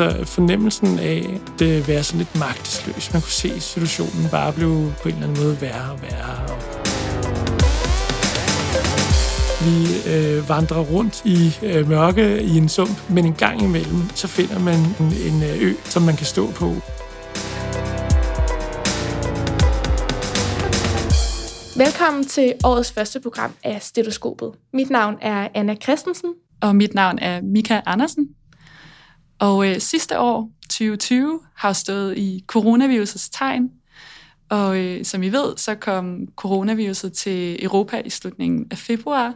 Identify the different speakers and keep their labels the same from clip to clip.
Speaker 1: altså fornemmelsen af at være sådan lidt magtesløs. Man kunne se, at situationen bare blev på en eller anden måde værre og værre. Vi øh, vandrer rundt i øh, mørke i en sump, men en gang imellem, så finder man en, en øh, ø, som man kan stå på.
Speaker 2: Velkommen til årets første program af Stetoskopet. Mit navn er Anna Christensen.
Speaker 3: Og mit navn er Mika Andersen. Og øh, sidste år, 2020, har stået i coronavirusets tegn. Og øh, som I ved, så kom coronaviruset til Europa i slutningen af februar.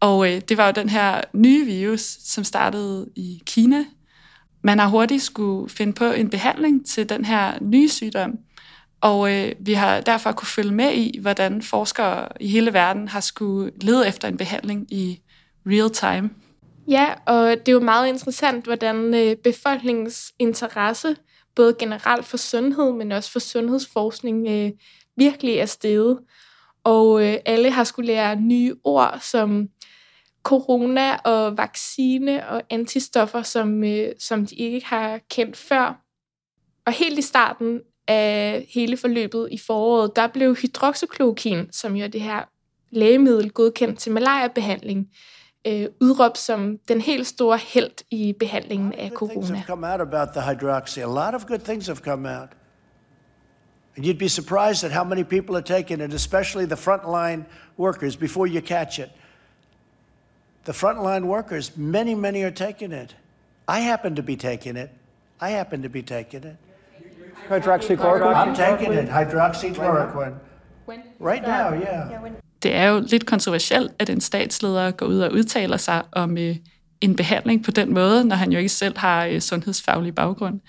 Speaker 3: Og øh, det var jo den her nye virus, som startede i Kina. Man har hurtigt skulle finde på en behandling til den her nye sygdom. Og øh, vi har derfor kunne følge med i, hvordan forskere i hele verden har skulle lede efter en behandling i real time.
Speaker 2: Ja, og det er jo meget interessant, hvordan øh, befolkningens interesse, både generelt for sundhed, men også for sundhedsforskning, øh, virkelig er steget. Og øh, alle har skulle lære nye ord som corona og vaccine og antistoffer, som, øh, som de ikke har kendt før. Og helt i starten af hele forløbet i foråret, der blev hydroxychloroquin, som jo er det her lægemiddel godkendt til malariabehandling, øh, udråbt som den helt store held i behandlingen af corona. come out about the hydroxy. A lot of good things have come out. And you'd be surprised at how many people are taking it, especially the frontline workers, before you catch it. The frontline workers, many, many are taking it. I happen to be taking it. I happen to be taking it.
Speaker 4: Hydroxychloroquine?
Speaker 2: I'm taking it, hydroxychloroquine. Right now, yeah.
Speaker 3: Det er jo lidt kontroversielt, at en statsleder går ud og udtaler sig om øh, en behandling på den måde, når han jo ikke selv har øh, sundhedsfaglig baggrund.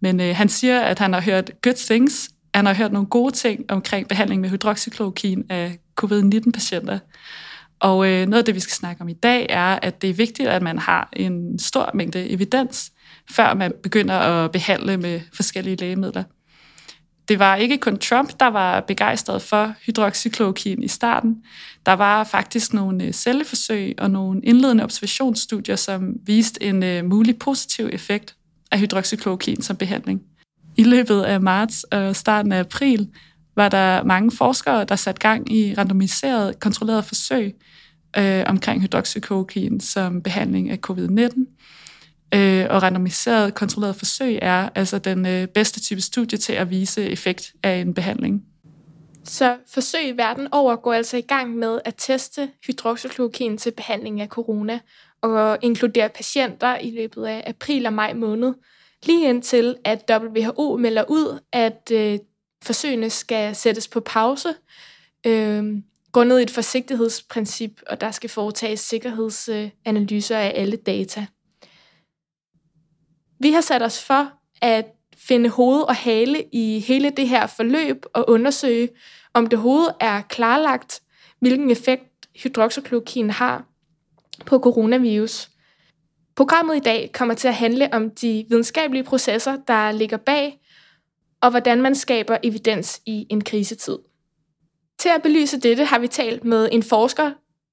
Speaker 3: Men øh, han siger, at han har hørt good things. Han har hørt nogle gode ting omkring behandling med hydroxychloroquine af covid-19-patienter. Og øh, noget af det, vi skal snakke om i dag, er, at det er vigtigt, at man har en stor mængde evidens, før man begynder at behandle med forskellige lægemidler. Det var ikke kun Trump, der var begejstret for hydroxychloroquine i starten. Der var faktisk nogle øh, celleforsøg og nogle indledende observationsstudier, som viste en øh, mulig positiv effekt af hydroxychloroquine som behandling. I løbet af marts og starten af april var der mange forskere, der satte gang i randomiserede, kontrollerede forsøg øh, omkring hydroxychloroquine som behandling af covid-19. Øh, og randomiseret kontrolleret forsøg er altså den øh, bedste type studie til at vise effekt af en behandling.
Speaker 2: Så forsøg i verden over går altså i gang med at teste hydroxychloroquin til behandling af corona og inkludere patienter i løbet af april og maj måned, lige indtil at WHO melder ud, at øh, forsøgene skal sættes på pause, øh, grundet et forsigtighedsprincip, og der skal foretages sikkerhedsanalyser af alle data. Vi har sat os for at finde hoved og hale i hele det her forløb og undersøge, om det hoved er klarlagt, hvilken effekt hydroxychloroquin har på coronavirus. Programmet i dag kommer til at handle om de videnskabelige processer, der ligger bag, og hvordan man skaber evidens i en krisetid. Til at belyse dette har vi talt med en forsker,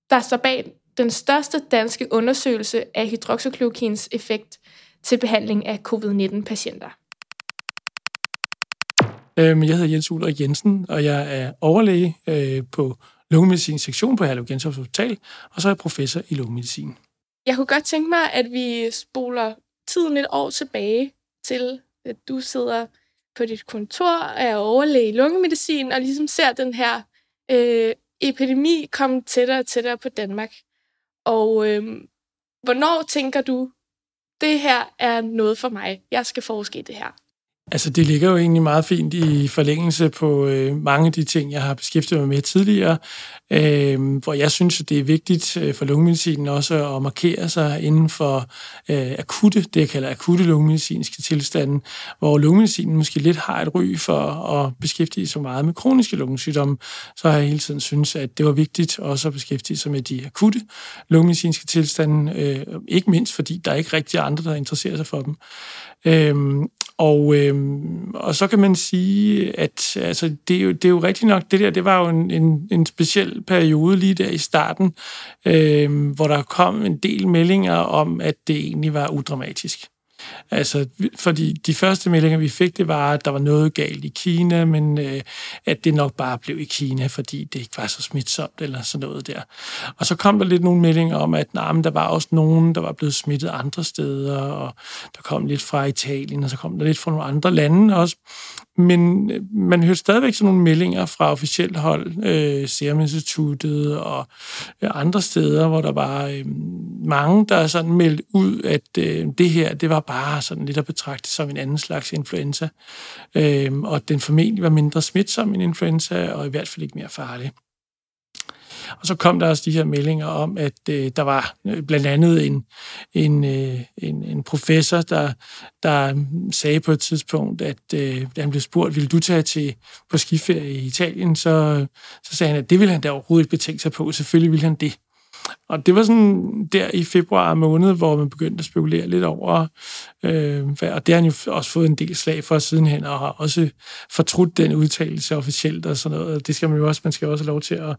Speaker 2: der står bag den største danske undersøgelse af hydroxychloroquins effekt til behandling af covid-19-patienter.
Speaker 1: Øhm, jeg hedder Jens Ulrik Jensen, og jeg er overlæge øh, på lungemedicin sektion på Herlev Gentofte Hospital, og så er jeg professor i lungemedicin.
Speaker 2: Jeg kunne godt tænke mig, at vi spoler tiden et år tilbage til, at du sidder på dit kontor, er overlæge i lungemedicin, og ligesom ser den her øh, epidemi komme tættere og tættere på Danmark. Og øh, hvornår tænker du, det her er noget for mig. Jeg skal forske i det her.
Speaker 1: Altså, det ligger jo egentlig meget fint i forlængelse på øh, mange af de ting, jeg har beskæftiget mig med tidligere, øh, hvor jeg synes, at det er vigtigt øh, for lungemedicinen også at markere sig inden for øh, akutte, det jeg kalder akutte lungemedicinske tilstande, hvor lungemedicinen måske lidt har et ry for at beskæftige sig meget med kroniske lungesygdomme, så har jeg hele tiden synes, at det var vigtigt også at beskæftige sig med de akutte lungemedicinske tilstande, øh, ikke mindst fordi der er ikke rigtig andre, der interesserer sig for dem. Øh, og, øh, og så kan man sige, at altså, det, er jo, det er jo rigtigt nok, det der, det var jo en, en, en speciel periode lige der i starten, øh, hvor der kom en del meldinger om, at det egentlig var udramatisk. Altså, fordi de første meldinger, vi fik, det var, at der var noget galt i Kina, men øh, at det nok bare blev i Kina, fordi det ikke var så smitsomt eller sådan noget der. Og så kom der lidt nogle meldinger om, at nej, men der var også nogen, der var blevet smittet andre steder, og der kom lidt fra Italien, og så kom der lidt fra nogle andre lande også. Men øh, man hører stadigvæk sådan nogle meldinger fra officielt hold, øh, Serum Instituttet og øh, andre steder, hvor der var øh, mange, der sådan meldt ud, at øh, det her, det var bare sådan lidt at betragte som en anden slags influenza, øh, og den formentlig var mindre smitsom end influenza, og i hvert fald ikke mere farlig. Og så kom der også de her meldinger om, at øh, der var øh, blandt andet en, en, øh, en, en professor, der, der sagde på et tidspunkt, at øh, da han blev spurgt, vil du tage til på skiferie i Italien, så, så sagde han, at det ville han da overhovedet ikke betænke sig på. Selvfølgelig ville han det. Og det var sådan der i februar måned, hvor man begyndte at spekulere lidt over, øh, og det har han jo også fået en del slag for sidenhen, og har også fortrudt den udtalelse officielt og sådan noget. Det skal man jo også, man skal også have lov til at,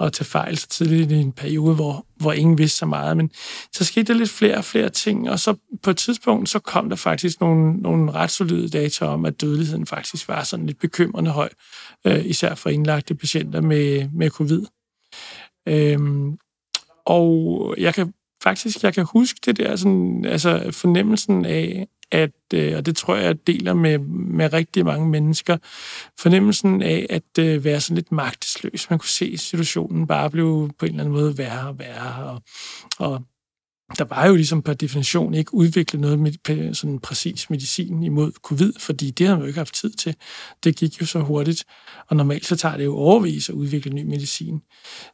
Speaker 1: at tage fejl så tidligt i en periode, hvor, hvor ingen vidste så meget. Men så skete der lidt flere og flere ting, og så på et tidspunkt, så kom der faktisk nogle, nogle ret solide data om, at dødeligheden faktisk var sådan lidt bekymrende høj, øh, især for indlagte patienter med, med covid. Øhm, og jeg kan faktisk jeg kan huske det der sådan, altså fornemmelsen af, at, øh, og det tror jeg, jeg deler med, med rigtig mange mennesker, fornemmelsen af at øh, være sådan lidt magtesløs. Man kunne se situationen bare blive på en eller anden måde værre og værre, og, og der var jo ligesom per definition ikke udviklet noget med sådan præcis medicin imod covid, fordi det havde man jo ikke haft tid til. Det gik jo så hurtigt, og normalt så tager det jo overvis at udvikle ny medicin.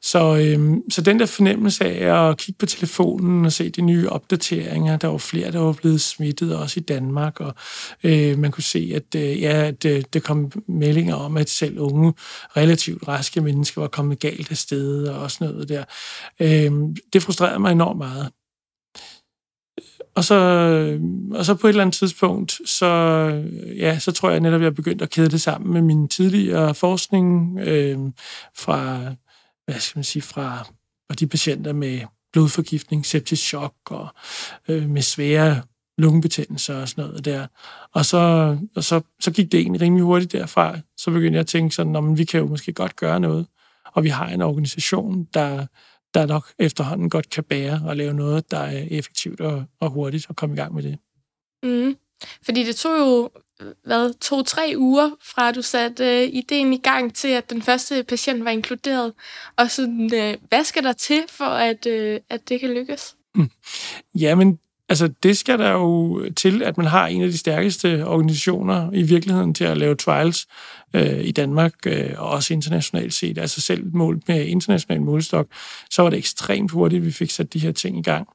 Speaker 1: Så, øhm, så den der fornemmelse af at kigge på telefonen og se de nye opdateringer, der var flere, der var blevet smittet, også i Danmark, og øh, man kunne se, at, øh, ja, at øh, der kom meldinger om, at selv unge, relativt raske mennesker var kommet galt af sted og sådan noget der. Øh, det frustrerede mig enormt meget. Og så, øh, og så på et eller andet tidspunkt, så, øh, ja, så tror jeg netop, at jeg begyndte at kæde det sammen med min tidligere forskning øh, fra, hvad skal man sige, fra, og de patienter med blodforgiftning, septisk chok og øh, med svære lungebetændelser og sådan noget der. Og så, og så, så gik det egentlig rimelig hurtigt derfra. Så begyndte jeg at tænke sådan, at vi kan jo måske godt gøre noget. Og vi har en organisation, der, der nok efterhånden godt kan bære og lave noget, der er effektivt og, og hurtigt at komme i gang med det.
Speaker 2: Mm. Fordi det tog jo hvad, to-tre uger fra du satte øh, ideen i gang til, at den første patient var inkluderet. Og sådan, øh, hvad skal der til for, at, øh, at det kan lykkes? Mm.
Speaker 1: Jamen, Altså, det skal der jo til, at man har en af de stærkeste organisationer i virkeligheden til at lave trials øh, i Danmark, øh, og også internationalt set. Altså selv målt med international målestok, så var det ekstremt hurtigt, at vi fik sat de her ting i gang.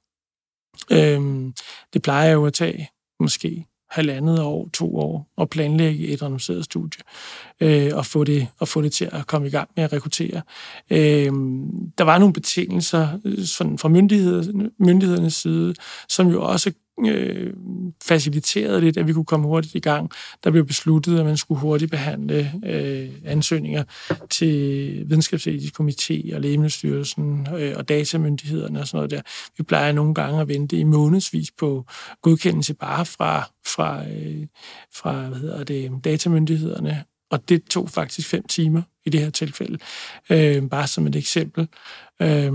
Speaker 1: Øh, det plejer jo at tage måske halvandet år, to år, og planlægge et renoveret studie, øh, og, få det, og få det til at komme i gang med at rekruttere. Øh, der var nogle betingelser øh, sådan fra myndigheder, myndighedernes side, som jo også øh, faciliterede lidt, at vi kunne komme hurtigt i gang. Der blev besluttet, at man skulle hurtigt behandle øh, ansøgninger til videnskabsetisk komité og Lægemiddelstyrelsen øh, og datamyndighederne og sådan noget der. Vi plejer nogle gange at vente i månedsvis på godkendelse bare fra, fra, øh, fra hvad hedder det, datamyndighederne, og det tog faktisk fem timer i det her tilfælde, øh, bare som et eksempel. Øh,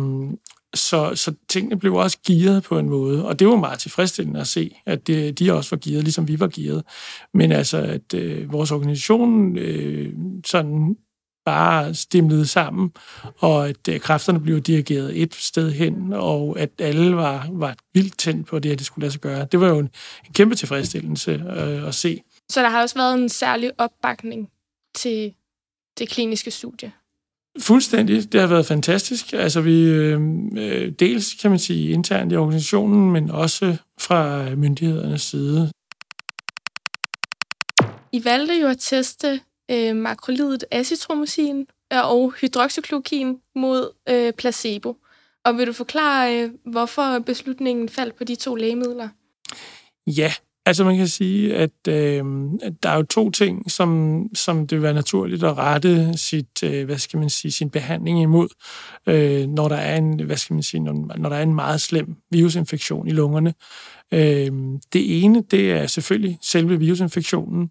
Speaker 1: så, så tingene blev også gearet på en måde, og det var meget tilfredsstillende at se, at det, de også var gearet, ligesom vi var gearet. Men altså, at øh, vores organisation øh, sådan bare stimlede sammen, og at øh, kræfterne blev dirigeret et sted hen, og at alle var, var vildt tændt på det, at det skulle lade sig gøre. Det var jo en, en kæmpe tilfredsstillelse øh, at se.
Speaker 2: Så der har også været en særlig opbakning til det kliniske studie?
Speaker 1: Fuldstændig. Det har været fantastisk. Altså vi øh, øh, dels kan man sige internt i organisationen, men også fra myndighedernes side.
Speaker 2: I valgte jo at teste øh, makrolidet acetromosin og hydroxyklokin mod øh, placebo. Og vil du forklare, øh, hvorfor beslutningen faldt på de to lægemidler?
Speaker 1: Ja, Altså man kan sige, at, øh, at der er jo to ting, som, som det vil være naturligt at rette sit, øh, hvad skal man sige, sin behandling imod, øh, når der er en, hvad skal man sige, når, når der er en meget slem virusinfektion i lungerne. Øh, det ene, det er selvfølgelig selve virusinfektionen,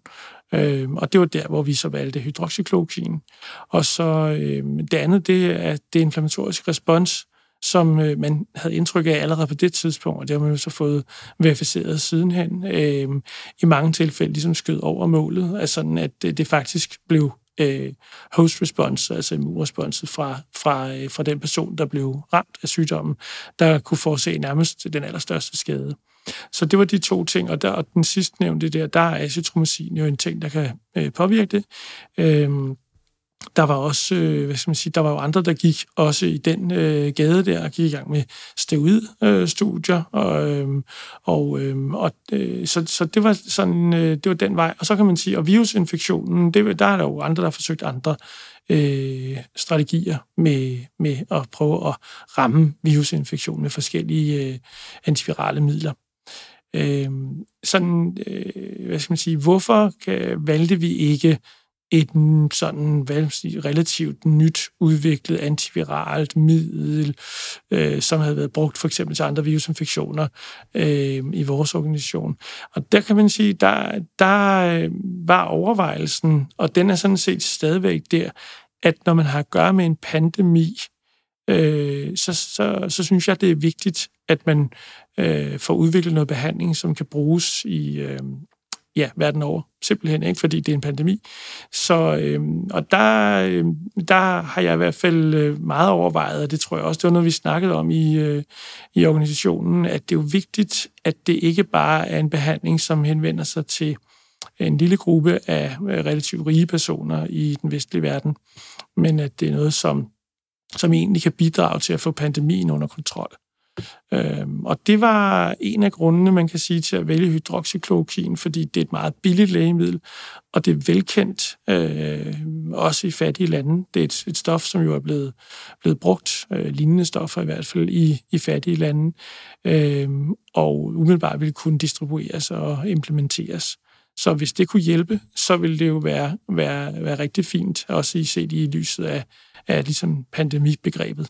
Speaker 1: øh, og det var der, hvor vi så valgte hydroxychloroquin. Og så øh, det andet, det er det inflammatoriske respons, som øh, man havde indtryk af allerede på det tidspunkt, og det har man jo så fået verificeret sidenhen. Øh, I mange tilfælde ligesom skød over målet, altså sådan, at det, det faktisk blev øh, host response, altså immunresponset fra, fra, øh, fra den person, der blev ramt af sygdommen, der kunne forse nærmest den allerstørste skade. Så det var de to ting, og, der, og den sidste nævnte der, der er acitromycin jo en ting, der kan øh, påvirke det. Øh, der var også, øh, hvad skal man sige, der var jo andre, der gik også i den øh, gade der, og gik i gang med steroidstudier, øh, og, øh, og, øh, og øh, så, så det var sådan, øh, det var den vej. Og så kan man sige, og virusinfektionen, det, der er der jo andre, der har forsøgt andre øh, strategier med, med at prøve at ramme virusinfektion med forskellige øh, antivirale midler. Øh, sådan, øh, hvad skal man sige, hvorfor kan, valgte vi ikke et sådan hvad sige, relativt nyt udviklet antiviralt middel, øh, som havde været brugt for eksempel til andre virusinfektioner øh, i vores organisation. Og der kan man sige, der, der øh, var overvejelsen, og den er sådan set stadigvæk der, at når man har at gøre med en pandemi, øh, så, så, så synes jeg, det er vigtigt, at man øh, får udviklet noget behandling, som kan bruges i, øh, ja, verden over. Simpelthen ikke, fordi det er en pandemi. Så, øh, og der, øh, der har jeg i hvert fald øh, meget overvejet, og det tror jeg også, det var noget, vi snakkede om i, øh, i organisationen, at det er jo vigtigt, at det ikke bare er en behandling, som henvender sig til en lille gruppe af øh, relativt rige personer i den vestlige verden, men at det er noget, som, som egentlig kan bidrage til at få pandemien under kontrol. Øhm, og det var en af grundene, man kan sige, til at vælge hydroxychloroquin, fordi det er et meget billigt lægemiddel, og det er velkendt, øh, også i fattige lande. Det er et, et stof, som jo er blevet, blevet brugt, øh, lignende stoffer i hvert fald, i, i fattige lande, øh, og umiddelbart ville kunne distribueres og implementeres. Så hvis det kunne hjælpe, så ville det jo være, være, være rigtig fint, også i set i lyset af, af ligesom pandemibegrebet.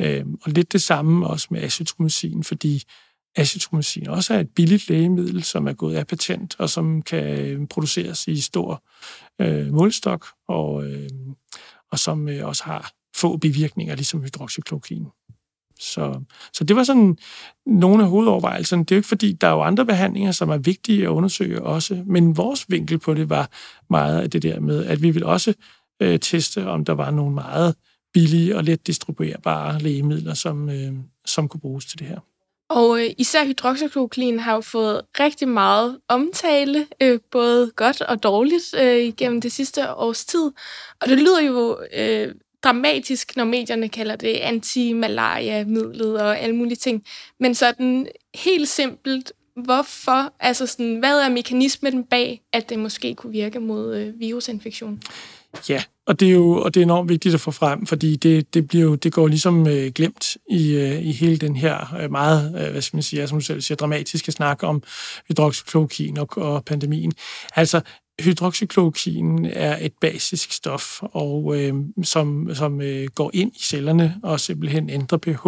Speaker 1: Øh, og lidt det samme også med acetromycin, fordi acetromycin også er et billigt lægemiddel, som er gået af patent, og som kan øh, produceres i stor øh, målstok, og, øh, og som øh, også har få bivirkninger, ligesom hydroxychloroquin. Så, så det var sådan nogle af hovedovervejelserne. Det er jo ikke fordi, der er jo andre behandlinger, som er vigtige at undersøge også, men vores vinkel på det var meget af det der med, at vi vil også øh, teste, om der var nogle meget billige og let distribuerbare lægemidler, som, øh, som kunne bruges til det her.
Speaker 2: Og øh, især hydroxychloroquin har jo fået rigtig meget omtale, øh, både godt og dårligt, øh, igennem det sidste års tid. Og det lyder jo øh, dramatisk, når medierne kalder det anti-malaria-midlet og alle mulige ting. Men sådan helt simpelt, hvorfor, altså sådan, hvad er mekanismen bag, at det måske kunne virke mod øh, virusinfektion?
Speaker 1: Ja, og det er jo og det er enormt vigtigt at få frem, fordi det, det, bliver jo, det går ligesom øh, glemt i, øh, i hele den her øh, meget, øh, hvad skal man sige, som du selv siger, dramatiske snak om øh, hydroxychloroquin og, og pandemien. Altså, hydroxychloroquin er et basisk stof, og øh, som, som øh, går ind i cellerne og simpelthen ændrer pH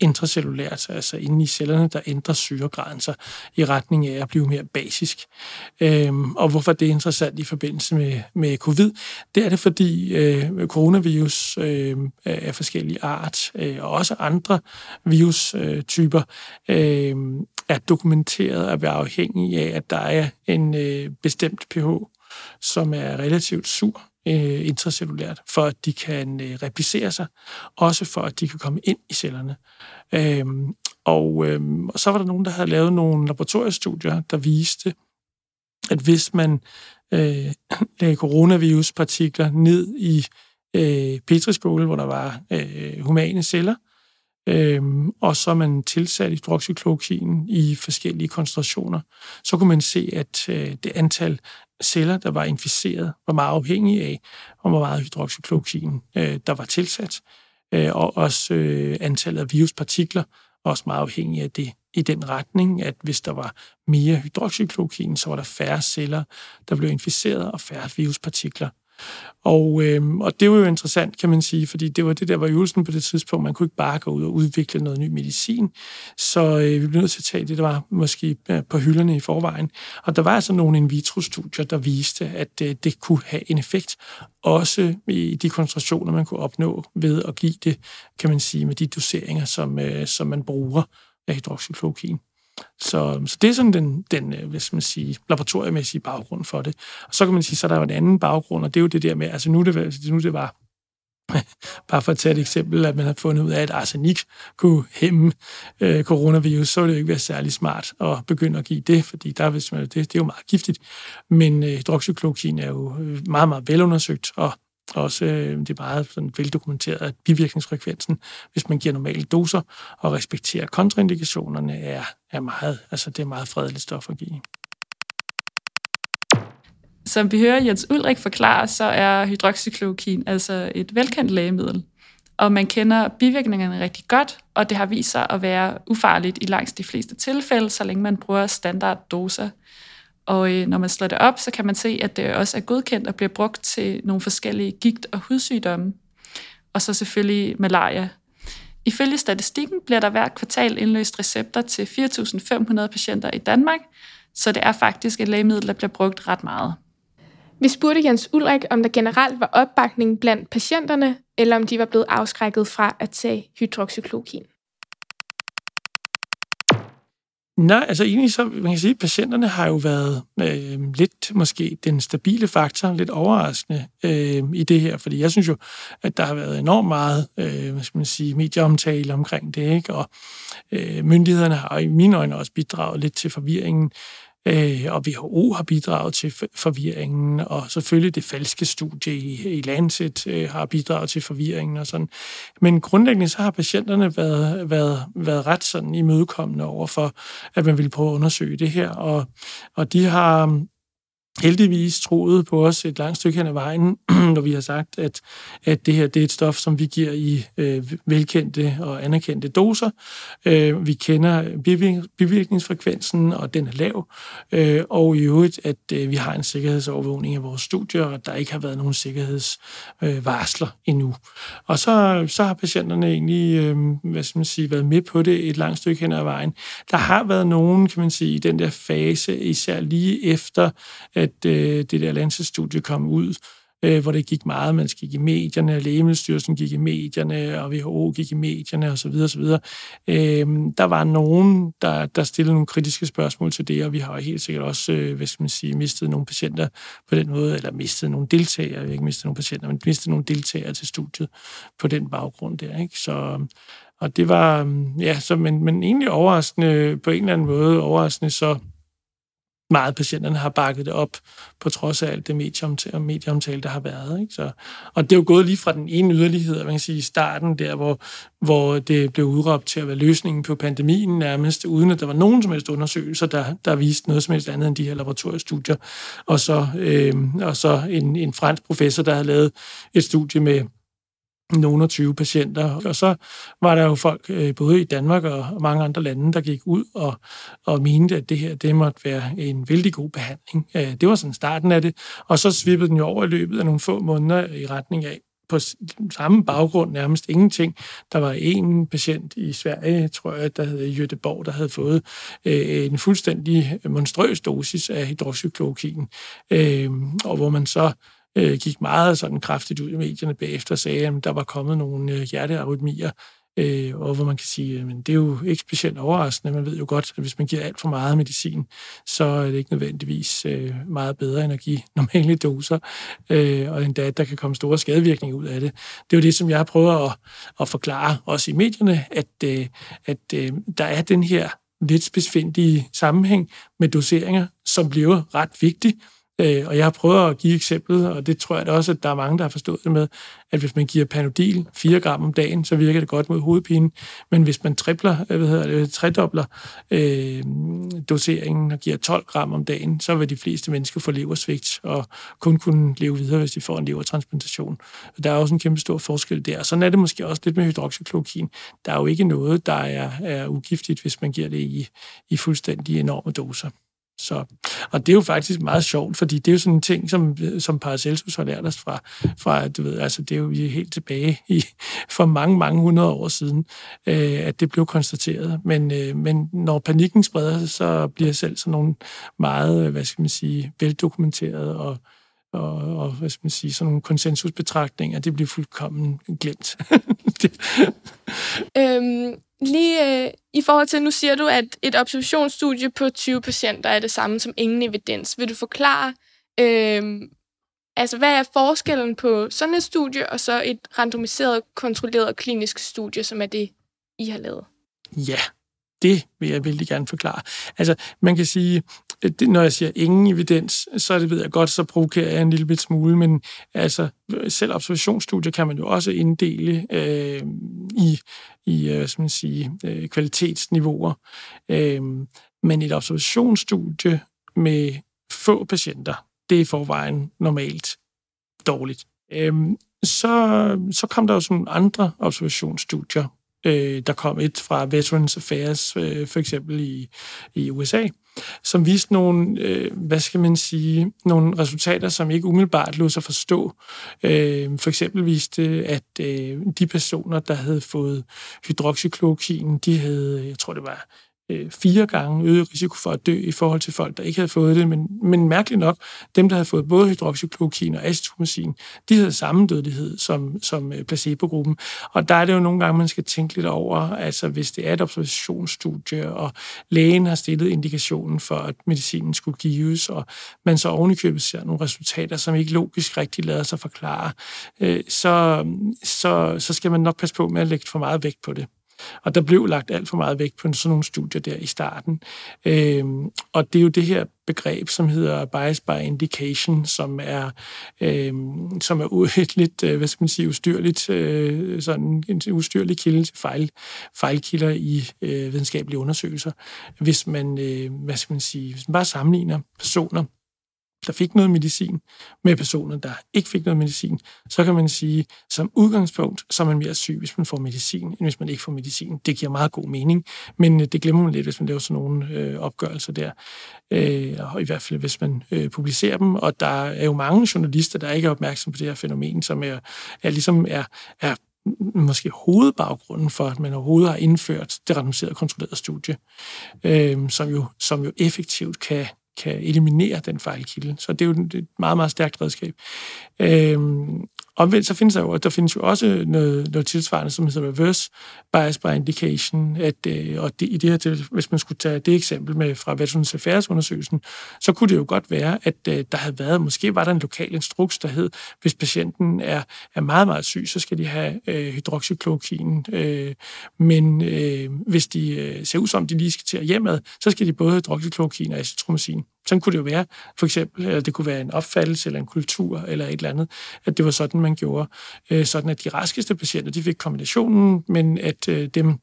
Speaker 1: intracellulært, altså inde i cellerne, der ændrer syregraden sig i retning af at blive mere basisk. Øh, og hvorfor det er interessant i forbindelse med, med covid, det er det, fordi øh, coronavirus øh, af forskellige art, øh, og også andre virustyper øh, øh er dokumenteret at være afhængig af, at der er en øh, bestemt pH, som er relativt sur øh, intracellulært, for at de kan øh, replicere sig, også for at de kan komme ind i cellerne. Øhm, og, øhm, og så var der nogen, der havde lavet nogle laboratoriestudier, der viste, at hvis man øh, lagde coronaviruspartikler ned i øh, petriskåle, hvor der var øh, humane celler, øhm, og så man tilsat hydroxychloroquin i forskellige koncentrationer, så kunne man se, at øh, det antal celler, der var inficeret, var meget afhængige af, hvor meget hydroxychloroquin øh, der var tilsat, øh, og også øh, antallet af viruspartikler også meget afhængig af det i den retning, at hvis der var mere hydroxychloroquin, så var der færre celler, der blev inficeret, og færre viruspartikler. Og, øh, og det var jo interessant, kan man sige, fordi det var det, der var øvelsen på det tidspunkt. Man kunne ikke bare gå ud og udvikle noget ny medicin, så øh, vi blev nødt til at tage det, der var måske øh, på hylderne i forvejen. Og der var altså nogle in vitro-studier, der viste, at øh, det kunne have en effekt, også i de koncentrationer, man kunne opnå ved at give det, kan man sige, med de doseringer, som, øh, som man bruger af hydroxyklorokin. Så, så det er sådan den, den øh, hvis man siger, laboratoriemæssige baggrund for det. Og så kan man sige, så er der jo en anden baggrund, og det er jo det der med, altså nu det, nu det var bare for at tage et eksempel, at man har fundet ud af, at arsenik kunne hæmme øh, coronavirus, så ville det jo ikke være særlig smart at begynde at give det, fordi der, hvis man, det, det er jo meget giftigt. Men øh, hydroxyklorokin er jo øh, meget, meget velundersøgt, og også øh, det er meget sådan veldokumenteret, at bivirkningsfrekvensen, hvis man giver normale doser og respekterer kontraindikationerne, er, er meget, altså det er meget fredeligt stof at give.
Speaker 3: Som vi hører Jens Ulrik forklare, så er hydroxyklorokin altså et velkendt lægemiddel, og man kender bivirkningerne rigtig godt, og det har vist sig at være ufarligt i langt de fleste tilfælde, så længe man bruger standarddoser. Og øh, når man slår det op, så kan man se, at det også er godkendt og bliver brugt til nogle forskellige gigt- og hudsygdomme. Og så selvfølgelig malaria. Ifølge statistikken bliver der hver kvartal indløst recepter til 4.500 patienter i Danmark, så det er faktisk et lægemiddel, der bliver brugt ret meget.
Speaker 2: Vi spurgte Jens Ulrik, om der generelt var opbakning blandt patienterne, eller om de var blevet afskrækket fra at tage hydroxyklokin.
Speaker 1: Nej, altså egentlig så, man kan sige, at patienterne har jo været øh, lidt måske den stabile faktor, lidt overraskende øh, i det her, fordi jeg synes jo, at der har været enormt meget, øh, hvad skal man sige, medieomtale omkring det, ikke? og øh, myndighederne har i mine øjne også bidraget lidt til forvirringen øh, og WHO har bidraget til forvirringen, og selvfølgelig det falske studie i, i Lancet øh, har bidraget til forvirringen og sådan. Men grundlæggende så har patienterne været, været, været ret sådan imødekommende over for, at man ville prøve at undersøge det her, og, og de har heldigvis troet på os et langt stykke hen ad vejen, når vi har sagt, at, at det her det er et stof, som vi giver i øh, velkendte og anerkendte doser. Øh, vi kender bivirkningsfrekvensen, og den er lav. Øh, og i øvrigt, at øh, vi har en sikkerhedsovervågning af vores studier, og der ikke har været nogen sikkerhedsvarsler øh, endnu. Og så, så har patienterne egentlig øh, hvad skal man sige, været med på det et langt stykke hen ad vejen. Der har været nogen, kan man sige, i den der fase, især lige efter, at øh, det der Lancet-studie kom ud, øh, hvor det gik meget, man gik i medierne, Lægemiddelstyrelsen gik i medierne, og WHO gik i medierne osv. osv. Øh, der var nogen, der, der stillede nogle kritiske spørgsmål til det, og vi har helt sikkert også, øh, hvad skal man sige, mistet nogle patienter på den måde, eller mistet nogle deltagere, ikke mistet nogle patienter, men mistet nogle deltagere til studiet på den baggrund der. Ikke? Så, og det var, øhm, ja, så, men, men egentlig overraskende, på en eller anden måde overraskende, så meget patienterne har bakket det op, på trods af alt det medieomtale, medieomtale der har været. Ikke? Så, og det er jo gået lige fra den ene yderlighed, man kan sige, i starten der, hvor, hvor det blev udråbt til at være løsningen på pandemien nærmest, uden at der var nogen som helst undersøgelser, der, der viste noget som helst andet end de her laboratoriestudier. Og så, øh, og så en, en fransk professor, der havde lavet et studie med nogle af 20 patienter. Og så var der jo folk, øh, både i Danmark og mange andre lande, der gik ud og, og mente, at det her det måtte være en vældig god behandling. Øh, det var sådan starten af det. Og så svippede den jo over i løbet af nogle få måneder i retning af, på samme baggrund nærmest ingenting. Der var en patient i Sverige, tror jeg, der hed Jødeborg, der havde fået øh, en fuldstændig monstrøs dosis af hydroxyklorokin, øh, og hvor man så øh, gik meget sådan kraftigt ud i medierne bagefter og sagde, at der var kommet nogle øh, hjertearytmier, øh, og hvor man kan sige, at det er jo ikke specielt overraskende. Man ved jo godt, at hvis man giver alt for meget medicin, så er det ikke nødvendigvis øh, meget bedre end at give normale doser, øh, og endda, at der kan komme store skadevirkninger ud af det. Det er jo det, som jeg har prøvet at, at forklare også i medierne, at, øh, at øh, der er den her lidt specifindige sammenhæng med doseringer, som bliver ret vigtig, Øh, og jeg har prøvet at give eksemplet, og det tror jeg da også, at der er mange, der har forstået det med, at hvis man giver Panodil 4 gram om dagen, så virker det godt mod hovedpine. Men hvis man tripler, øh, hvad hedder det, tredobler øh, doseringen og giver 12 gram om dagen, så vil de fleste mennesker få leversvigt og kun kunne leve videre, hvis de får en levertransplantation. Og der er også en kæmpe stor forskel der. Sådan er det måske også lidt med hydroxyklorokin. Der er jo ikke noget, der er, er ugiftigt, hvis man giver det i, i fuldstændig enorme doser. Så, og det er jo faktisk meget sjovt, fordi det er jo sådan en ting, som, som Paracelsus har lært os fra, fra, du ved, altså det er jo helt tilbage i, for mange, mange hundrede år siden, øh, at det blev konstateret. Men, øh, men når panikken spreder sig, så bliver selv sådan nogle meget, øh, hvad skal man sige, veldokumenterede og, og, og hvad skal man sige, sådan nogle konsensusbetragtninger, det bliver fuldkommen glemt.
Speaker 2: øhm, Lige øh, i forhold til, nu siger du, at et observationsstudie på 20 patienter er det samme som ingen evidens. Vil du forklare, øh, altså hvad er forskellen på sådan et studie og så et randomiseret, kontrolleret klinisk studie, som er det, I har lavet?
Speaker 1: Ja, det vil jeg vældig gerne forklare. Altså, man kan sige, det, når jeg siger ingen evidens, så det ved jeg godt, så provokerer jeg en lille bit smule, men altså, selv observationsstudier kan man jo også inddele øh, i, i øh, man sige, øh, kvalitetsniveauer. Øh, men et observationsstudie med få patienter, det er forvejen normalt dårligt. Øh, så, så kom der jo sådan andre observationsstudier, Øh, der kom et fra Veterans Affairs, øh, for eksempel i, i USA, som viste nogle, øh, hvad skal man sige, nogle resultater, som ikke umiddelbart lod sig forstå. Øh, for eksempel viste at øh, de personer, der havde fået hydroxychloroquine, de havde, jeg tror det var øh, fire gange øget risiko for at dø i forhold til folk, der ikke havde fået det. Men, men mærkeligt nok, dem, der havde fået både hydroxyklorokin og acetomycin, de havde samme dødelighed som, som øh, placebo-gruppen. Og der er det jo nogle gange, man skal tænke lidt over, altså hvis det er et observationsstudie, og lægen har stillet indikationen for, at medicinen skulle gives, og man så ovenikøbet ser nogle resultater, som ikke logisk rigtig lader sig forklare, øh, så, så, så skal man nok passe på med at lægge for meget vægt på det. Og der blev lagt alt for meget vægt på sådan nogle studier der i starten. Øhm, og det er jo det her begreb, som hedder bias by indication, som er, øhm, som er et lidt, øh, hvad skal man sige, ustyrligt, øh, sådan en ustyrlig kilde til fejl, fejlkilder i øh, videnskabelige undersøgelser. Hvis man, øh, hvad skal man sige, hvis man bare sammenligner personer, der fik noget medicin, med personer, der ikke fik noget medicin, så kan man sige, som udgangspunkt, så er man mere syg, hvis man får medicin, end hvis man ikke får medicin. Det giver meget god mening, men øh, det glemmer man lidt, hvis man laver sådan nogle øh, opgørelser der. Øh, og i hvert fald, hvis man øh, publicerer dem. Og der er jo mange journalister, der ikke er opmærksom på det her fænomen, som er, er ligesom er, er måske hovedbaggrunden for, at man overhovedet har indført det randomiserede kontrollerede studie, øh, som, jo, som jo effektivt kan kan eliminere den fejlkilde. Så det er jo et meget, meget stærkt redskab. Øhm, omvendt så findes der jo, der findes jo også noget, noget tilsvarende, som hedder reverse bias by indication, at, øh, og det, i det her til, hvis man skulle tage det eksempel med fra Veterans Affairs undersøgelsen, så kunne det jo godt være, at øh, der havde været, måske var der en lokal instruks, der hed, hvis patienten er, er meget, meget syg, så skal de have øh, hydroxyklorokin, øh, men øh, hvis de øh, ser ud som, de lige skal til at hjemad, så skal de både have hydroxyklorokin og acetromycin. Sådan kunne det jo være, for eksempel, eller det kunne være en opfattelse eller en kultur eller et eller andet, at det var sådan, man gjorde. Øh, sådan at de raskeste patienter, de fik kombinationen, men at øh, dem,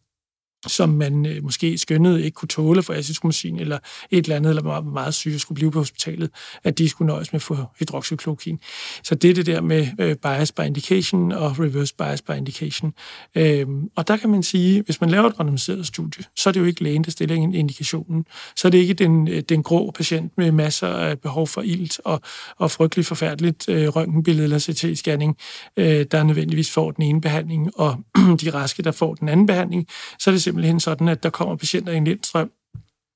Speaker 1: som man øh, måske skønnede ikke kunne tåle for acetomycin eller et eller andet, eller var meget syge skulle blive på hospitalet, at de skulle nøjes med at få hydroxychloroquine. Så det er det der med øh, bias by indication og reverse bias by indication. Øhm, og der kan man sige, hvis man laver et randomiseret studie, så er det jo ikke lægen, der stiller indikationen. Så er det ikke den, øh, den grå patient med masser af behov for ilt og, og frygtelig forfærdeligt øh, røntgenbillede eller CT-scanning, øh, der nødvendigvis får den ene behandling, og de raske, der får den anden behandling, så er det simpelthen sådan, at der kommer patienter i en lindstrøm,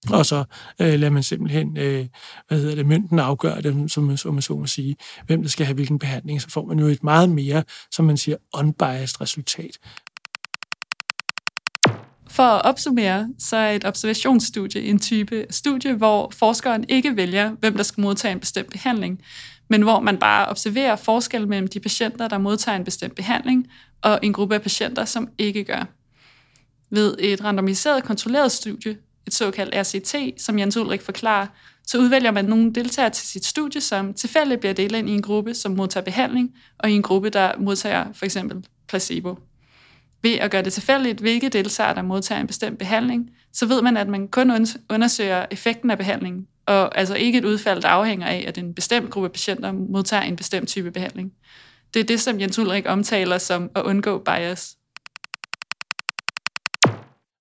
Speaker 1: og så øh, lader man simpelthen, øh, hvad hedder det, mynten afgøre det, som, som man så må sige, hvem der skal have hvilken behandling. Så får man jo et meget mere, som man siger, unbiased resultat.
Speaker 3: For at opsummere, så er et observationsstudie en type studie, hvor forskeren ikke vælger, hvem der skal modtage en bestemt behandling, men hvor man bare observerer forskel mellem de patienter, der modtager en bestemt behandling, og en gruppe af patienter, som ikke gør. Ved et randomiseret kontrolleret studie, et såkaldt RCT, som Jens Ulrik forklarer, så udvælger man nogle deltagere til sit studie, som tilfældigt bliver delt ind i en gruppe, som modtager behandling, og i en gruppe, der modtager for eksempel placebo. Ved at gøre det tilfældigt, hvilke deltagere, der modtager en bestemt behandling, så ved man, at man kun undersøger effekten af behandlingen, og altså ikke et udfald, der afhænger af, at en bestemt gruppe patienter modtager en bestemt type behandling. Det er det, som Jens Ulrik omtaler som at undgå bias.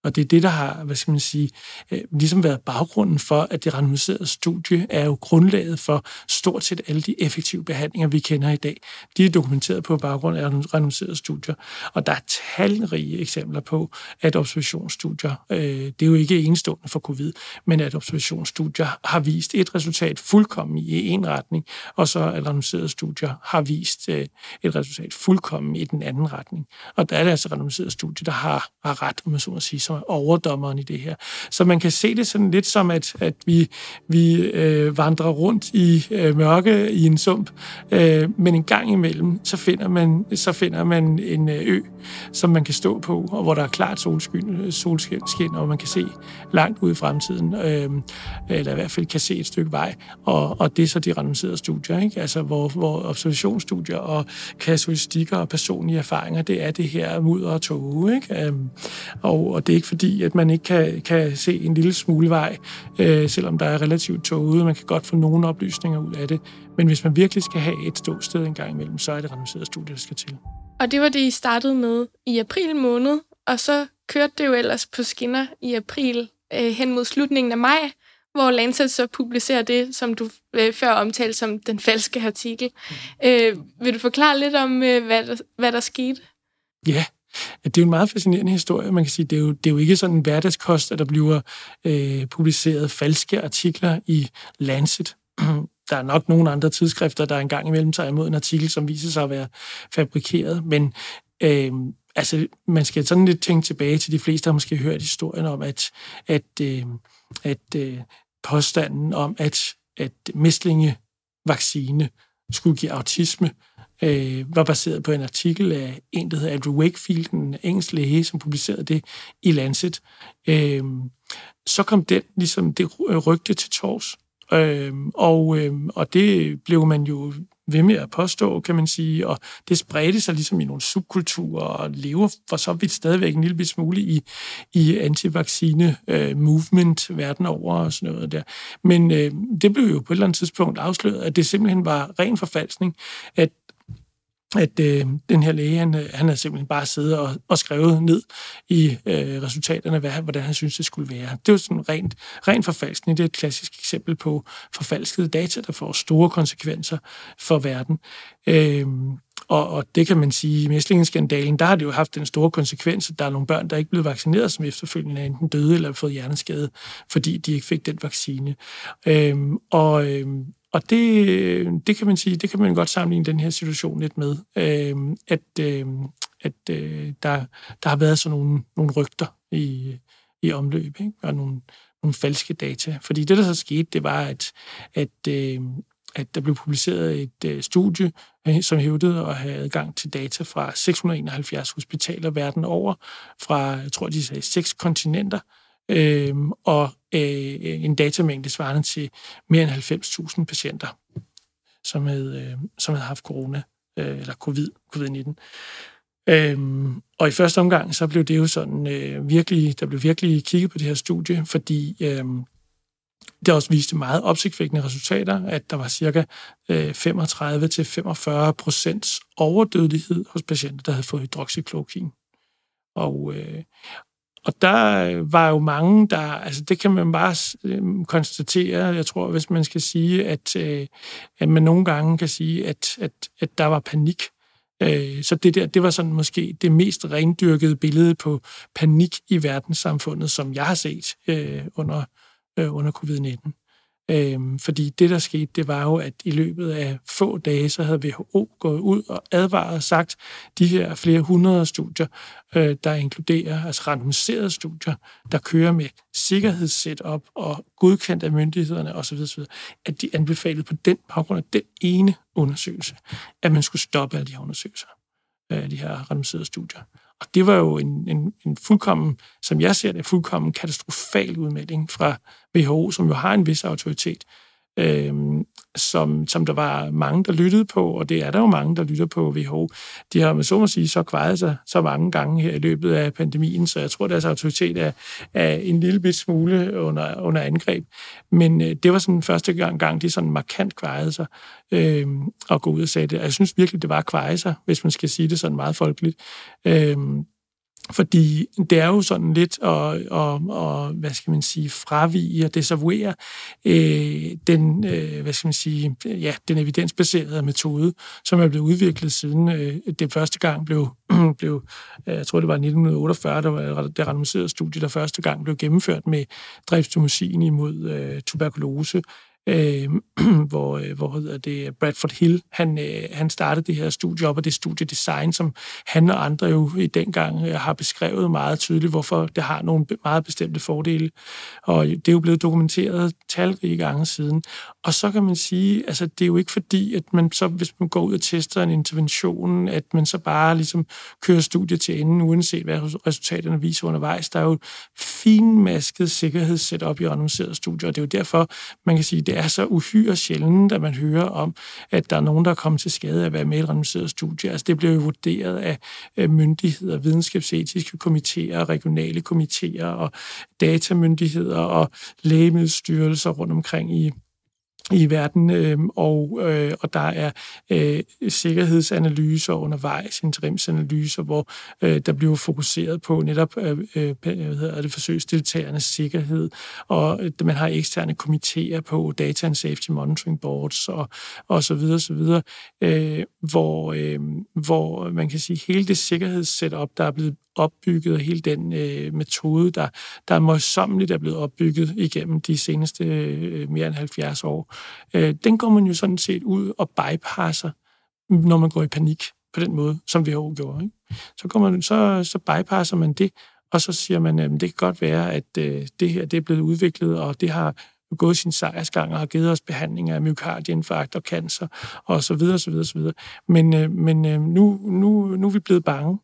Speaker 1: Og det er det, der har, hvad skal man sige, øh, ligesom været baggrunden for, at det randomiserede studie er jo grundlaget for stort set alle de effektive behandlinger, vi kender i dag. De er dokumenteret på baggrund af randomiserede studier. Og der er talrige eksempler på, at observationsstudier, øh, det er jo ikke enestående for covid, men at observationsstudier har vist et resultat fuldkommen i en retning, og så at randomiserede studier har vist øh, et resultat fuldkommen i den anden retning. Og der er det altså randomiserede studier, der har, har ret, om man så må sige, som er overdommeren i det her. Så man kan se det sådan lidt som, at, at vi, vi øh, vandrer rundt i øh, mørke i en sump, øh, men en gang imellem, så finder man, så finder man en øh, ø, som man kan stå på, og hvor der er klart solskin, solskin og man kan se langt ud i fremtiden, øh, eller i hvert fald kan se et stykke vej, og, og det er så de randomiserede studier, ikke? Altså, hvor, hvor observationsstudier og kasuistikker og personlige erfaringer, det er det her mudder og tåge, ikke? Øh, og, og det ikke fordi, at man ikke kan, kan se en lille smule vej, øh, selvom der er relativt tåget. Man kan godt få nogle oplysninger ud af det. Men hvis man virkelig skal have et ståsted en gang imellem, så er det randomiseret studie, der skal til.
Speaker 2: Og det var det, I startede med i april måned, og så kørte det jo ellers på skinner i april øh, hen mod slutningen af maj, hvor Lancet så publicerer det, som du øh, før omtalte som den falske artikel. Mm. Øh, vil du forklare lidt om, øh, hvad, der, hvad der skete?
Speaker 1: Ja, det er jo en meget fascinerende historie. Man kan sige, det er jo, det er jo ikke sådan en hverdagskost, at der bliver øh, publiceret falske artikler i Lancet. Der er nok nogle andre tidsskrifter, der engang imellem tager imod en artikel, som viser sig at være fabrikeret, men øh, altså, man skal sådan lidt tænke tilbage til de fleste, har måske hørt historien om, at, at, øh, at øh, påstanden om, at, at mæslingevaccine skulle give autisme, øh, var baseret på en artikel af en, der hedder Andrew Wakefield, en engelsk læge, som publicerede det i Lancet. Øh, så kom den, ligesom det øh, rygte til tors. Øh, og, øh, og det blev man jo ved med at påstå, kan man sige, og det spredte sig ligesom i nogle subkulturer og lever for så vidt stadigvæk en lille smule i, i antivaccine-movement øh, movement verden over og sådan noget der. Men øh, det blev jo på et eller andet tidspunkt afsløret, at det simpelthen var ren forfalskning, at at øh, den her læge, han, øh, han havde simpelthen bare siddet og, og skrevet ned i øh, resultaterne, hvad, hvordan han synes, det skulle være. Det var sådan rent, rent forfalskning. Det er et klassisk eksempel på forfalskede data, der får store konsekvenser for verden. Øh, og, og det kan man sige, i mæslingenskandalen, der har det jo haft den store konsekvens, at der er nogle børn, der ikke blev vaccineret, som efterfølgende er enten døde eller har fået hjerneskade, fordi de ikke fik den vaccine. Øhm, og, øhm, og det, det kan man sige, det kan man godt sammenligne den her situation lidt med, øh, at, øh, at øh, der, der har været sådan nogle, nogle rygter i, i omløb, ikke? og nogle, nogle falske data. Fordi det, der så skete, det var, at, at, øh, at der blev publiceret et øh, studie, øh, som hævdede at have adgang til data fra 671 hospitaler verden over, fra, jeg tror, de sagde, seks kontinenter, øh, og øh, en datamængde svarende til mere end 90.000 patienter, som havde, øh, som havde haft corona, øh, eller covid, covid-19. Øhm, og i første omgang, så blev det jo sådan øh, virkelig, der blev virkelig kigget på det her studie, fordi øh, det også viste meget opsigtvækkende resultater, at der var cirka øh, 35-45 procents overdødelighed hos patienter, der havde fået hydroxychloroquin. Og, øh, og der øh, var jo mange, der, altså det kan man bare øh, konstatere, jeg tror, hvis man skal sige, at, øh, at man nogle gange kan sige, at, at, at der var panik. Øh, så det der, det var sådan måske det mest rendyrkede billede på panik i verdenssamfundet, som jeg har set øh, under, øh, under covid-19. Øhm, fordi det, der skete, det var jo, at i løbet af få dage, så havde WHO gået ud og advaret og sagt, de her flere hundrede studier, øh, der inkluderer, altså randomiserede studier, der kører med sikkerhedssetup og godkendt af myndighederne osv., osv., at de anbefalede på den baggrund af den ene undersøgelse, at man skulle stoppe alle de her undersøgelser. af de her randomiserede studier. Og det var jo en, en, en fuldkommen, som jeg ser det, fuldkommen katastrofal udmelding fra WHO, som jo har en vis autoritet øh, som, som der var mange, der lyttede på, og det er der jo mange, der lytter på WHO. De har med så må sige så kvejet sig så mange gange her i løbet af pandemien, så jeg tror, deres autoritet er, er en lille bit smule under, under angreb. Men øh, det var sådan første gang, gang de sådan markant kvejede sig øh, og gå ud og sagde det. Jeg synes virkelig, det var at kveje sig, hvis man skal sige det sådan meget folkeligt. Øh, fordi det er jo sådan lidt at, at, at hvad skal man sige, fravige og desavouere øh, den, øh, hvad skal man sige, ja, den evidensbaserede metode, som er blevet udviklet siden øh, det første gang blev, blev, øh, jeg tror det var 1948, der var det randomiserede studie, der første gang blev gennemført med driftstomycin imod øh, tuberkulose, øh, hvor, øh, hvor hedder det, Bradford Hill, han, øh, han startede det her studie op, og det studiedesign, som han og andre jo i dengang øh, har beskrevet meget tydeligt, hvorfor det har nogle meget bestemte fordele. Og det er jo blevet dokumenteret talrige gange siden. Og så kan man sige, altså det er jo ikke fordi, at man så, hvis man går ud og tester en intervention, at man så bare ligesom kører studiet til enden, uanset hvad resultaterne viser undervejs. Der er jo finmasket sikkerhedssetup i randomiserede studier, og det er jo derfor, man kan sige, det er så uhyre sjældent, at man hører om, at der er nogen, der er kommet til skade af at være med i et randomiseret studie. Altså det bliver jo vurderet af myndigheder, videnskabsetiske komitéer, regionale komitéer og datamyndigheder og lægemiddelstyrelser rundt omkring i, i verden, øh, og, øh, og der er øh, sikkerhedsanalyser undervejs, interimsanalyser, hvor øh, der bliver fokuseret på netop øh, øh, hvad hedder det, forsøgsdeltagernes sikkerhed, og øh, man har eksterne komitéer på Data and Safety Monitoring Boards og, og så videre, så videre øh, hvor, øh, hvor man kan sige, hele det sikkerhedssetup, der er blevet opbygget, og hele den øh, metode, der, der møjsommeligt er blevet opbygget igennem de seneste øh, mere end 70 år, øh, den går man jo sådan set ud og bypasser, når man går i panik på den måde, som WHO gjorde. Ikke? Så, går man, så, så bypasser man det, og så siger man, at det kan godt være, at øh, det her det er blevet udviklet, og det har gået sin sejrsgang og har givet os behandling af myokardieinfarkt og cancer og så videre, så videre, så videre. Men, øh, men øh, nu, nu, nu er vi blevet bange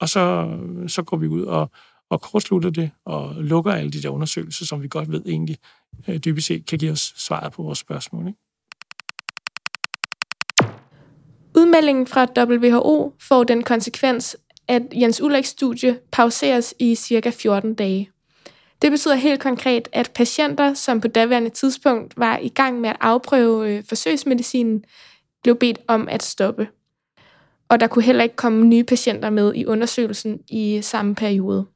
Speaker 1: og så, så går vi ud og, og kortslutter det og lukker alle de der undersøgelser, som vi godt ved egentlig øh, dybest set kan give os svaret på vores spørgsmål. Ikke?
Speaker 2: Udmeldingen fra WHO får den konsekvens, at Jens Ulriks studie pauseres i cirka 14 dage. Det betyder helt konkret, at patienter, som på daværende tidspunkt var i gang med at afprøve øh, forsøgsmedicinen, blev bedt om at stoppe og der kunne heller ikke komme nye patienter med i undersøgelsen i samme periode.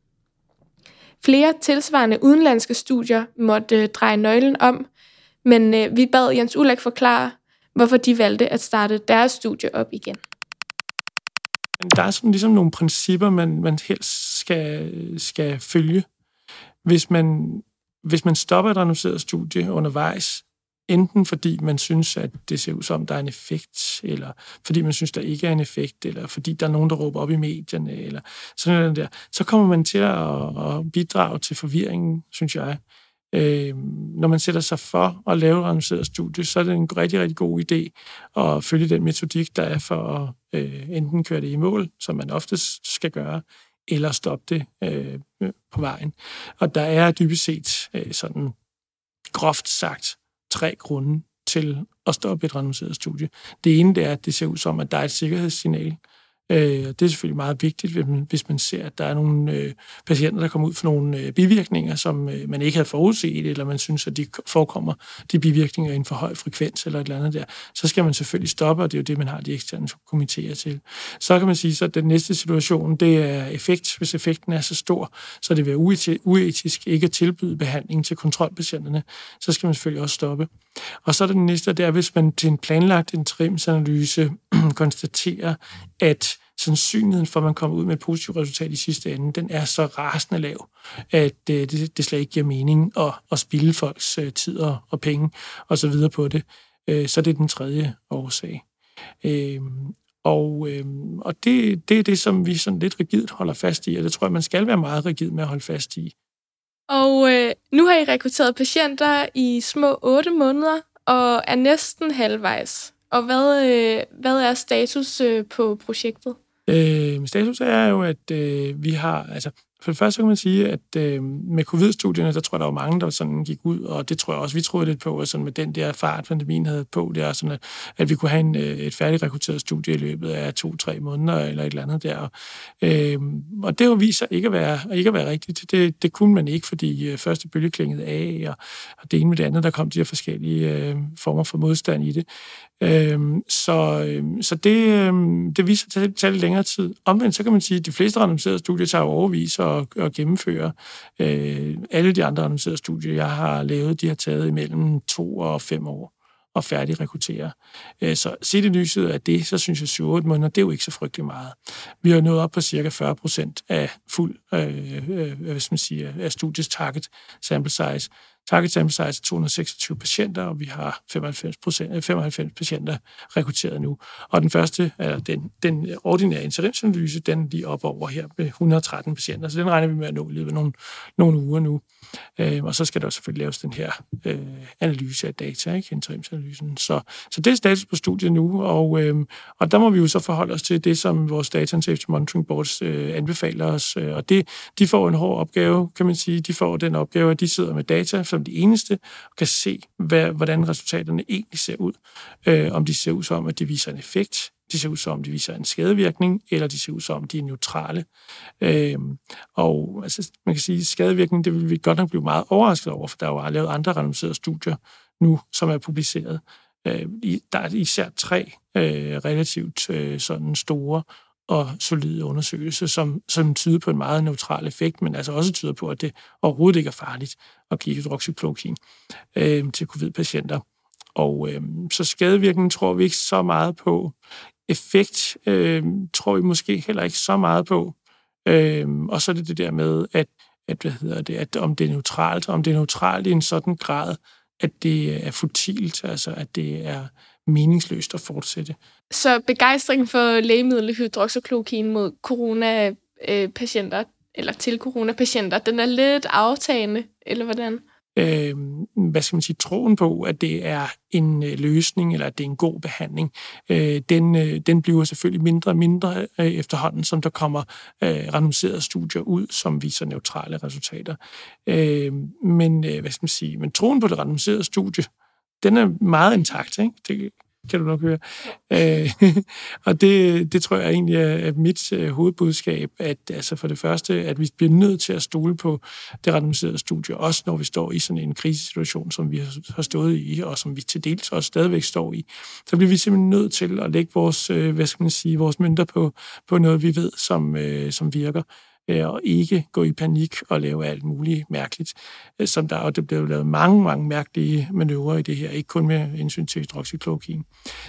Speaker 2: Flere tilsvarende udenlandske studier måtte dreje nøglen om, men øh, vi bad Jens Ulrik forklare, hvorfor de valgte at starte deres studie op igen.
Speaker 1: Der er sådan ligesom nogle principper, man, man helst skal, skal følge. Hvis man, hvis man stopper et annonceret studie undervejs, enten fordi man synes, at det ser ud som, der er en effekt, eller fordi man synes, der ikke er en effekt, eller fordi der er nogen, der råber op i medierne, eller sådan noget der, så kommer man til at, at bidrage til forvirringen, synes jeg. Øh, når man sætter sig for at lave et randomiseret studie, så er det en rigtig, rigtig god idé at følge den metodik, der er for at øh, enten køre det i mål, som man oftest skal gøre, eller stoppe det øh, på vejen. Og der er dybest set øh, sådan groft sagt tre grunde til at stoppe et randomiseret studie. Det ene det er, at det ser ud som, at der er et sikkerhedssignal. Øh, det er selvfølgelig meget vigtigt, hvis man ser, at der er nogle øh, patienter, der kommer ud for nogle øh, bivirkninger, som øh, man ikke havde forudset, eller man synes, at de forekommer de bivirkninger i en for høj frekvens eller et eller andet der. Så skal man selvfølgelig stoppe, og det er jo det, man har de eksterne komitéer til. Så kan man sige, at den næste situation, det er effekt. Hvis effekten er så stor, så det vil være uetisk ikke at tilbyde behandling til kontrolpatienterne, så skal man selvfølgelig også stoppe. Og så er den næste, det er, hvis man til en planlagt interimsanalyse konstaterer, at sandsynligheden for, at man kommer ud med et positivt resultat i sidste ende, den er så rasende lav, at øh, det, det slet ikke giver mening at, at spille folks øh, tid og, og penge og så videre på det. Øh, så det er den tredje årsag. Øhm, og, øhm, og det, det er det, som vi sådan lidt rigidt holder fast i, og det tror jeg, man skal være meget rigid med at holde fast i.
Speaker 2: Og øh, nu har I rekrutteret patienter i små 8 måneder og er næsten halvvejs. Og hvad, øh, hvad er status øh, på projektet?
Speaker 1: Øh, status er jo, at øh, vi har, altså for det første kan man sige, at øh, med covid-studierne, der tror jeg, der var mange, der sådan gik ud, og det tror jeg også, vi troede lidt på, at sådan med den der fart, pandemien havde på, det er sådan, at, at vi kunne have en, øh, et færdigt rekrutteret studie i løbet af to-tre måneder, eller et eller andet der. Øh, og det jo viser ikke at være, ikke at være rigtigt. Det, det kunne man ikke, fordi øh, første bølge klingede af, og, og det ene med det andet, der kom de her forskellige øh, former for modstand i det. Øhm, så, øh, så det, det viser til at tage lidt længere tid. Omvendt så kan man sige, at de fleste randomiserede studier tager overvis og, og gennemføre. Øh, alle de andre randomiserede studier, jeg har lavet, de har taget imellem to og fem år og færdig rekruttere. Øh, så set i lyset af det, så synes jeg 7-8 måneder, det er jo ikke så frygtelig meget. Vi har nået op på cirka 40 procent af fuld, øh, øh, hvad skal man sige, af studiets target sample size. Target sample size er 226 patienter, og vi har 95, procent, øh, 95 patienter rekrutteret nu. Og den første, eller den, den ordinære interimsanalyse, den er lige op over her med 113 patienter, så den regner vi med at nå i løbet af nogle, nogle uger nu. Øh, og så skal der selvfølgelig laves den her øh, analyse af data, ikke? interimsanalysen. Så, så det er status på studiet nu, og, øh, og der må vi jo så forholde os til det, som vores Data and Safety Monitoring Boards øh, anbefaler os. Øh, og det, de får en hård opgave, kan man sige. De får den opgave, at de sidder med data som de eneste, og kan se, hvad, hvordan resultaterne egentlig ser ud. Øh, om de ser ud som, at de viser en effekt, de ser ud som, de viser en skadevirkning, eller de ser ud som, de er neutrale. Øh, og altså, man kan sige, at skadevirkning, det vil vi godt nok blive meget overrasket over, for der er jo lavet andre randomiserede studier nu, som er publiceret. Øh, der er især tre øh, relativt øh, sådan store og solide undersøgelser, som, som tyder på en meget neutral effekt, men altså også tyder på, at det overhovedet ikke er farligt og give hydroxychloroquin øh, til covid-patienter. Og øh, så skadevirkningen tror vi ikke så meget på. Effekt øh, tror vi måske heller ikke så meget på. Øh, og så er det det der med, at, at, hvad hedder det, at om det er neutralt, om det er neutralt i en sådan grad, at det øh, er futilt, altså at det er meningsløst at fortsætte.
Speaker 2: Så begejstringen for lægemidlet hydroxychloroquin mod coronapatienter, øh, eller til coronapatienter, den er lidt aftagende, eller hvordan?
Speaker 1: øh, hvad skal man sige, troen på, at det er en øh, løsning, eller at det er en god behandling, øh, den, øh, den bliver selvfølgelig mindre og mindre øh, efterhånden, som der kommer øh, randomiserede studier ud, som viser neutrale resultater. Øh, men, øh, hvad skal man sige, men troen på det randomiserede studie, den er meget intakt. Ikke? Det kan du nok høre. Øh, og det, det tror jeg egentlig er mit øh, hovedbudskab, at altså for det første, at vi bliver nødt til at stole på det randomiserede studie, også når vi står i sådan en krisesituation, som vi har stået i, og som vi til dels også stadigvæk står i. Så bliver vi simpelthen nødt til at lægge vores, øh, hvad skal man sige, vores mønter på, på noget, vi ved, som, øh, som virker Øh, og ikke gå i panik og lave alt muligt mærkeligt. Øh, som der, og det blev lavet mange, mange mærkelige manøvrer i det her, ikke kun med indsyn til hydroxychloroquin.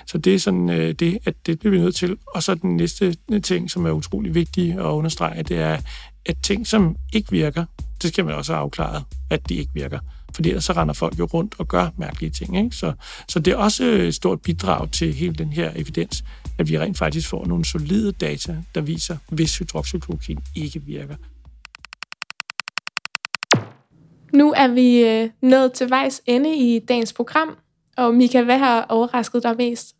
Speaker 1: Så det er sådan øh, det, at det bliver vi nødt til. Og så den næste ting, som er utrolig vigtig at understrege, det er, at ting, som ikke virker, det skal man også have afklaret, at de ikke virker. Fordi ellers så render folk jo rundt og gør mærkelige ting. Ikke? Så, så det er også et stort bidrag til hele den her evidens, at vi rent faktisk får nogle solide data, der viser, hvis hydroxychloroquin ikke virker.
Speaker 2: Nu er vi øh, nået til vejs ende i dagens program, og Mika, hvad har overrasket dig mest?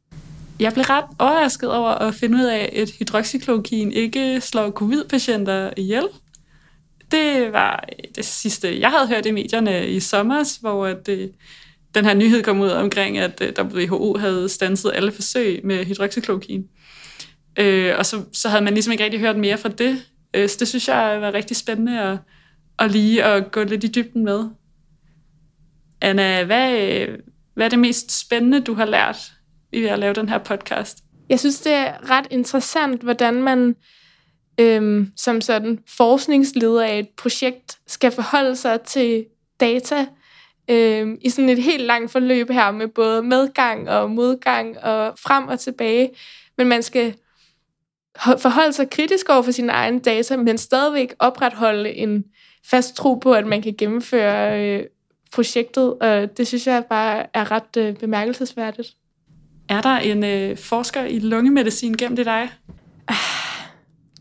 Speaker 3: Jeg blev ret overrasket over at finde ud af, at hydroxychloroquin ikke slår covid-patienter ihjel. Det var øh, det sidste, jeg havde hørt i medierne i sommer, hvor det, øh, den her nyhed kom ud omkring, at øh, WHO havde stanset alle forsøg med hydroxychloroquin. Øh, og så, så havde man ligesom ikke rigtig hørt mere fra det. Øh, så det synes jeg var rigtig spændende at, at lige at gå lidt i dybden med. Anna, hvad, hvad er det mest spændende, du har lært i at lave den her podcast?
Speaker 2: Jeg synes, det er ret interessant, hvordan man øhm, som sådan forskningsleder af et projekt skal forholde sig til data, øh, i sådan et helt langt forløb her med både medgang og modgang og frem og tilbage. Men man skal forholde sig kritisk over for sine egne data, men stadigvæk opretholde en fast tro på, at man kan gennemføre øh, projektet, og det synes jeg bare er ret øh, bemærkelsesværdigt.
Speaker 3: Er der en øh, forsker i lungemedicin gennem det dig?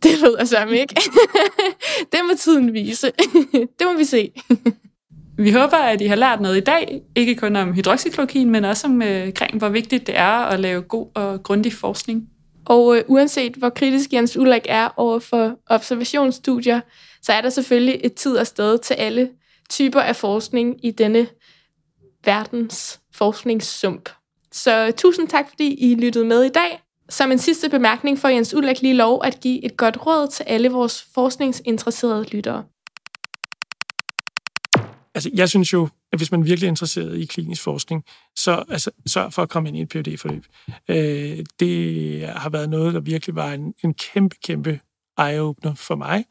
Speaker 2: Det ved jeg så ikke. det må tiden vise. det må vi se.
Speaker 3: Vi håber, at I har lært noget i dag, ikke kun om hydroxychloroquin, men også om, øh, hvor vigtigt det er at lave god og grundig forskning.
Speaker 2: Og øh, uanset hvor kritisk Jens Ulrik er over for observationsstudier, så er der selvfølgelig et tid og sted til alle typer af forskning i denne verdens forskningssump. Så tusind tak, fordi I lyttede med i dag. Som en sidste bemærkning får Jens Ulrik lige lov at give et godt råd til alle vores forskningsinteresserede lyttere.
Speaker 1: Altså, jeg synes jo, at hvis man virkelig er interesseret i klinisk forskning, så altså, sørg for at komme ind i et phd forløb øh, Det har været noget, der virkelig var en, en kæmpe, kæmpe eye-opener for mig,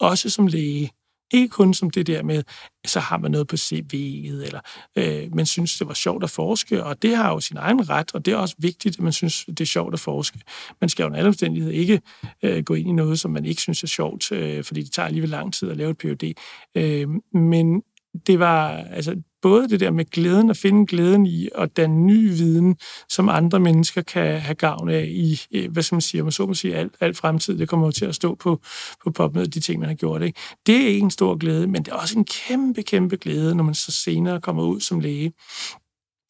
Speaker 1: også som læge. Ikke kun som det der med, så har man noget på CV'et, eller øh, man synes, det var sjovt at forske, og det har jo sin egen ret, og det er også vigtigt, at man synes, det er sjovt at forske. Man skal jo under alle omstændigheder ikke øh, gå ind i noget, som man ikke synes er sjovt, øh, fordi det tager alligevel lang tid at lave et PhD. Øh, men det var altså både det der med glæden, at finde glæden i at danne ny viden, som andre mennesker kan have gavn af i, øh, hvad skal man sige, man så må sige, alt, alt fremtid, det kommer jo til at stå på, på popmødet, de ting, man har gjort. Ikke? Det er en stor glæde, men det er også en kæmpe, kæmpe glæde, når man så senere kommer ud som læge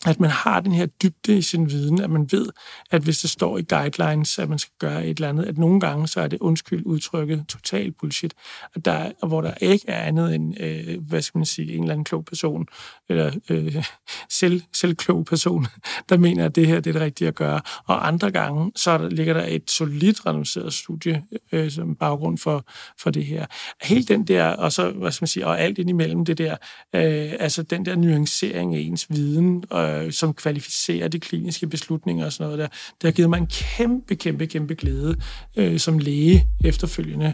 Speaker 1: at man har den her dybde i sin viden, at man ved, at hvis det står i guidelines, at man skal gøre et eller andet, at nogle gange så er det undskyld udtrykket total bullshit, at der, hvor der ikke er andet end, øh, hvad skal man sige, en eller anden klog person, eller øh, selv, selvklog person, der mener, at det her det er det rigtige at gøre. Og andre gange, så der, ligger der et solidt randomiseret studie øh, som baggrund for, for det her. Helt den der, og så, hvad skal man sige, og alt indimellem det der, øh, altså den der nuancering af ens viden, og øh, som kvalificerer de kliniske beslutninger og sådan noget der. Det har givet mig en kæmpe, kæmpe, kæmpe glæde øh, som læge efterfølgende.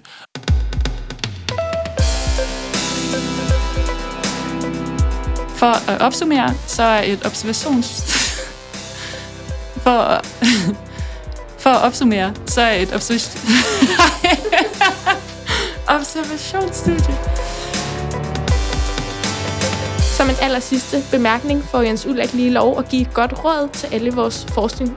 Speaker 3: For at opsummere, så er et observations... For at... For at opsummere, så er et observation... observationsstudie
Speaker 2: som en aller sidste bemærkning får Jens Ulrik lige lov at give et godt råd til alle vores forskning,